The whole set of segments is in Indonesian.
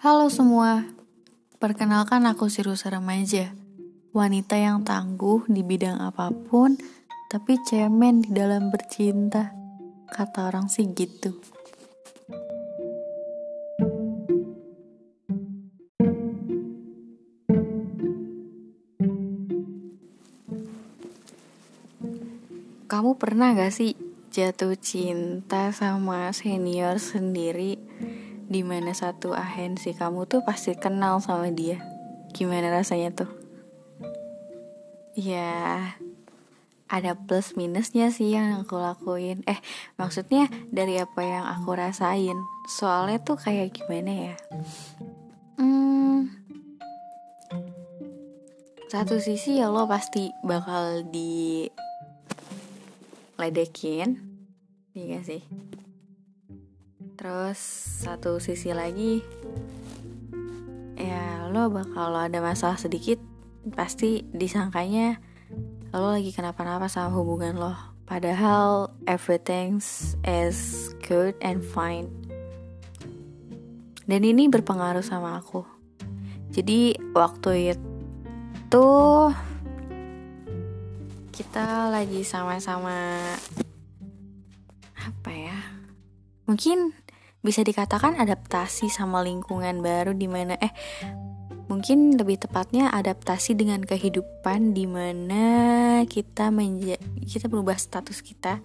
Halo semua, perkenalkan aku Sirusa Remaja, wanita yang tangguh di bidang apa pun, tapi cemen di dalam bercinta. Kata orang sih gitu. Kamu pernah gak sih jatuh cinta sama senior sendiri Di mana satu agensi kamu tuh pasti kenal sama dia. Gimana rasanya tuh? Ya ada plus minusnya sih yang aku lakuin. Eh maksudnya dari apa yang aku rasain. Soalnya tuh kayak gimana ya? Hmm satu sisi ya lo pasti bakal di ledekin. Iya sih terus satu sisi lagi ya lo bakal ada masalah sedikit pasti disangkanya lo lagi kenapa-napa sama hubungan lo padahal everything is good and fine dan ini berpengaruh sama aku jadi waktu itu kita lagi sama-sama apa ya? Mungkin bisa dikatakan adaptasi sama lingkungan baru di mana eh mungkin lebih tepatnya adaptasi dengan kehidupan di mana kita menja kita berubah status kita.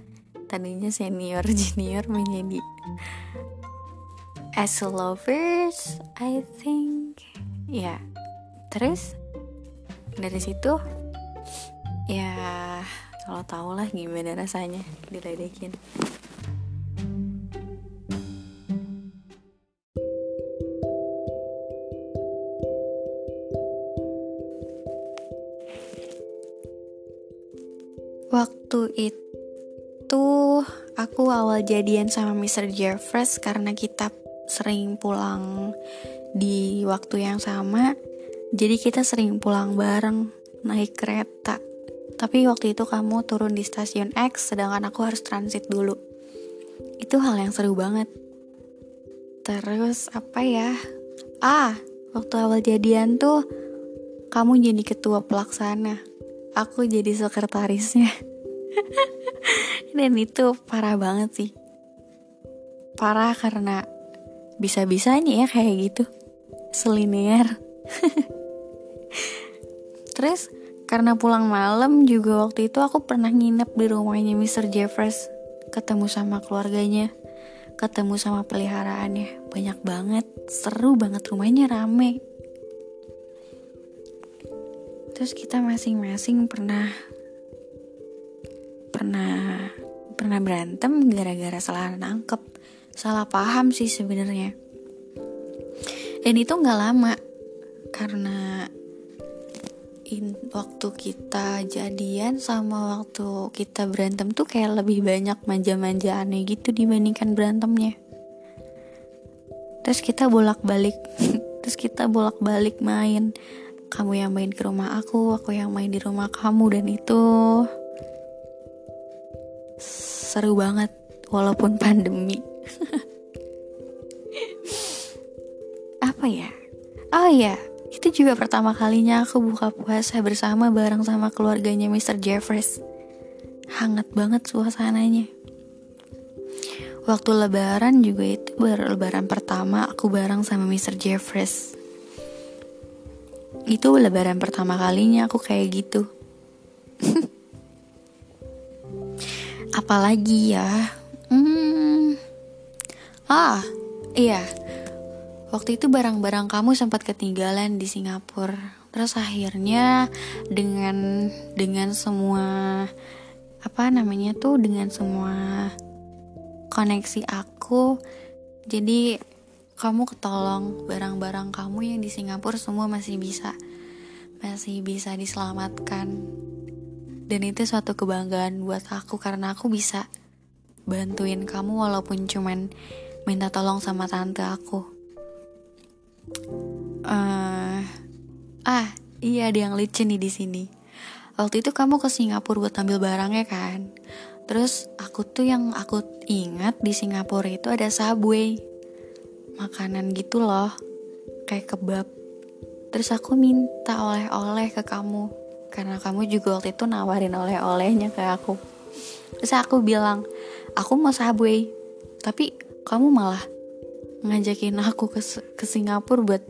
Tadinya senior junior menjadi as lovers I think. Ya terus dari situ ya kalau tau lah gimana rasanya diledekin waktu itu aku awal jadian sama Mr. Jeffres karena kita sering pulang di waktu yang sama jadi kita sering pulang bareng naik kereta. Tapi waktu itu kamu turun di stasiun X, sedangkan aku harus transit dulu. Itu hal yang seru banget. Terus apa ya? Ah, waktu awal jadian tuh kamu jadi ketua pelaksana. Aku jadi sekretarisnya. Dan itu parah banget sih. Parah karena bisa-bisanya ya kayak gitu. Selinier. Terus karena pulang malam juga waktu itu aku pernah nginep di rumahnya Mr. Jeffers Ketemu sama keluarganya Ketemu sama peliharaannya Banyak banget, seru banget rumahnya rame Terus kita masing-masing pernah Pernah Pernah berantem gara-gara salah nangkep. Salah paham sih sebenarnya. Dan itu gak lama Karena in, waktu kita jadian sama waktu kita berantem tuh kayak lebih banyak manja-manja aneh gitu dibandingkan berantemnya. Terus kita bolak-balik terus kita bolak-balik main kamu yang main ke rumah aku aku yang main di rumah kamu dan itu seru banget walaupun pandemi apa ya oh ya itu juga pertama kalinya aku buka puasa bersama bareng sama keluarganya Mr. Jeffers. Hangat banget suasananya. Waktu lebaran juga itu baru lebaran pertama aku bareng sama Mr. Jeffers. Itu lebaran pertama kalinya aku kayak gitu. Apalagi ya? Hmm. Ah, iya Waktu itu barang-barang kamu sempat ketinggalan di Singapura. Terus akhirnya dengan dengan semua apa namanya tuh dengan semua koneksi aku jadi kamu ketolong barang-barang kamu yang di Singapura semua masih bisa. Masih bisa diselamatkan. Dan itu suatu kebanggaan buat aku karena aku bisa bantuin kamu walaupun cuman minta tolong sama tante aku. Uh, ah iya ada yang lucu nih di sini. Waktu itu kamu ke Singapura buat ambil barangnya kan? Terus aku tuh yang aku ingat di Singapura itu ada Subway makanan gitu loh. Kayak kebab. Terus aku minta oleh-oleh ke kamu. Karena kamu juga waktu itu nawarin oleh-olehnya ke aku. Terus aku bilang aku mau subway tapi kamu malah ngajakin aku ke ke Singapura buat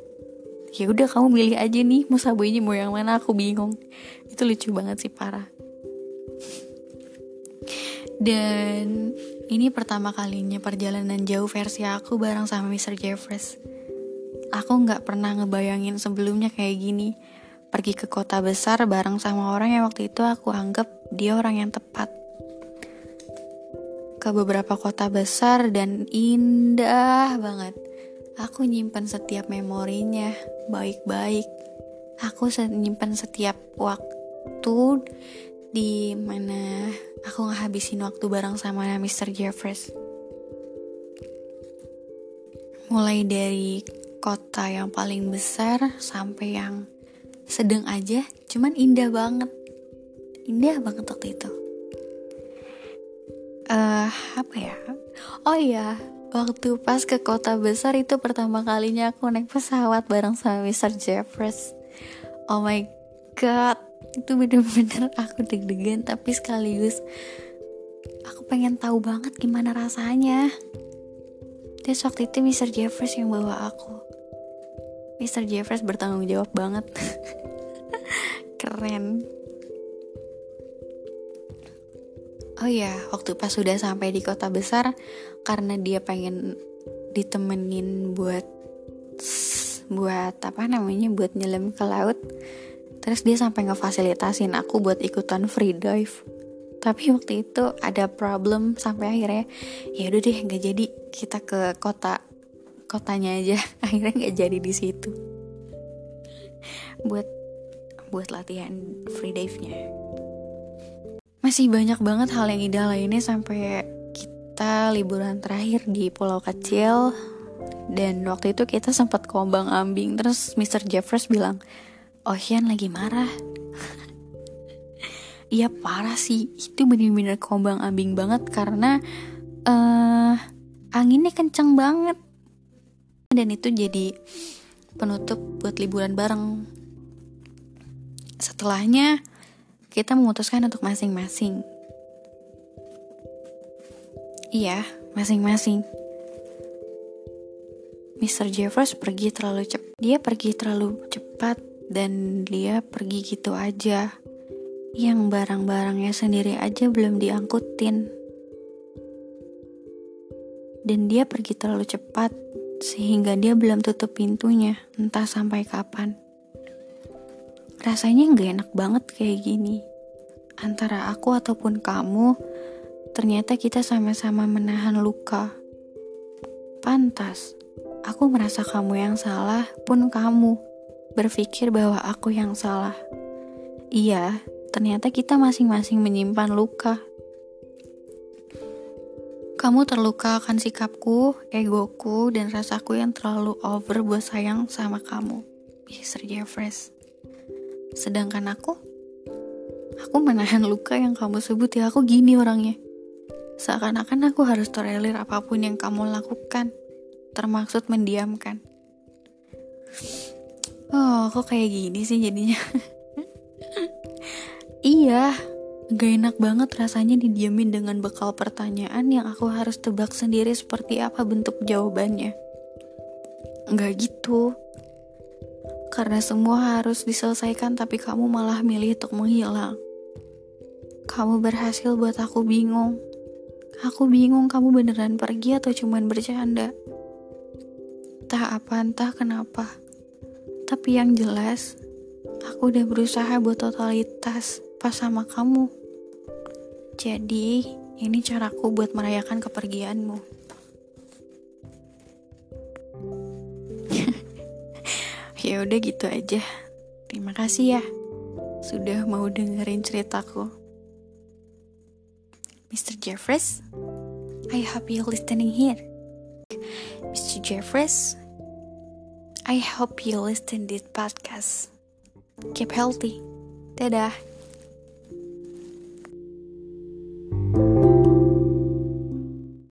ya udah kamu milih aja nih mau subwaynya mau yang mana. Aku bingung. Itu lucu banget sih parah. Dan ini pertama kalinya perjalanan jauh versi aku bareng sama Mr. Jeffries. Aku nggak pernah ngebayangin sebelumnya kayak gini. Pergi ke kota besar bareng sama orang yang waktu itu aku anggap dia orang yang tepat. Ke beberapa kota besar dan indah banget. Aku nyimpan setiap memorinya baik-baik. Aku nyimpan setiap waktu di mana aku ngehabisin waktu bareng sama Mr. Jeffries mulai dari kota yang paling besar sampai yang sedang aja cuman indah banget indah banget waktu itu uh, apa ya oh iya waktu pas ke kota besar itu pertama kalinya aku naik pesawat bareng sama Mr. Jeffries oh my god itu bener-bener aku deg-degan tapi sekaligus aku pengen tahu banget gimana rasanya terus waktu itu Mr. Jeffries yang bawa aku Mr. Jeffries bertanggung jawab banget keren oh ya waktu pas sudah sampai di kota besar karena dia pengen ditemenin buat buat apa namanya buat nyelam ke laut terus dia sampai ngefasilitasin aku buat ikutan free dive. Tapi waktu itu ada problem sampai akhirnya ya udah deh nggak jadi. Kita ke kota kotanya aja. Akhirnya nggak jadi di situ. Buat buat latihan free dive-nya. Masih banyak banget hal yang indah lainnya sampai kita liburan terakhir di pulau kecil. Dan waktu itu kita sempat kombang ambing. Terus Mr. Jeffers bilang Ocean lagi marah. Iya parah sih. Itu bener-bener kombang ambing banget karena uh, anginnya kenceng banget. Dan itu jadi penutup buat liburan bareng. Setelahnya kita memutuskan untuk masing-masing. Iya masing-masing. Mr. Jeffers pergi terlalu cepat dia pergi terlalu cepat dan dia pergi gitu aja yang barang-barangnya sendiri aja belum diangkutin dan dia pergi terlalu cepat sehingga dia belum tutup pintunya, entah sampai kapan. Rasanya nggak enak banget kayak gini. Antara aku ataupun kamu, ternyata kita sama-sama menahan luka. Pantas, aku merasa kamu yang salah, pun kamu berpikir bahwa aku yang salah. Iya, ternyata kita masing-masing menyimpan luka kamu terluka akan sikapku, egoku, dan rasaku yang terlalu over buat sayang sama kamu. Mr. Jeffries. Sedangkan aku, aku menahan luka yang kamu sebut ya aku gini orangnya. Seakan-akan aku harus tolerir apa pun yang kamu lakukan, termaksud mendiamkan. Oh, kok kayak gini sih jadinya? iya, Gak enak banget rasanya didiamin dengan bekal pertanyaan yang aku harus tebak sendiri seperti apa bentuk jawabannya. Gak gitu. Karena semua harus diselesaikan tapi kamu malah milih untuk menghilang. Kamu berhasil buat aku bingung. Aku bingung kamu beneran pergi atau cuman bercanda. Entah apa entah kenapa. Tapi yang jelas, aku udah berusaha buat totalitas pas sama kamu. Jadi, ini caraku buat merayakan kepergianmu. ya udah gitu aja. Terima kasih ya sudah mau dengerin ceritaku. Mr. Jeffries, I hope you listening here. Mr. Jeffries, I hope you listen this podcast. Keep healthy. Dadah.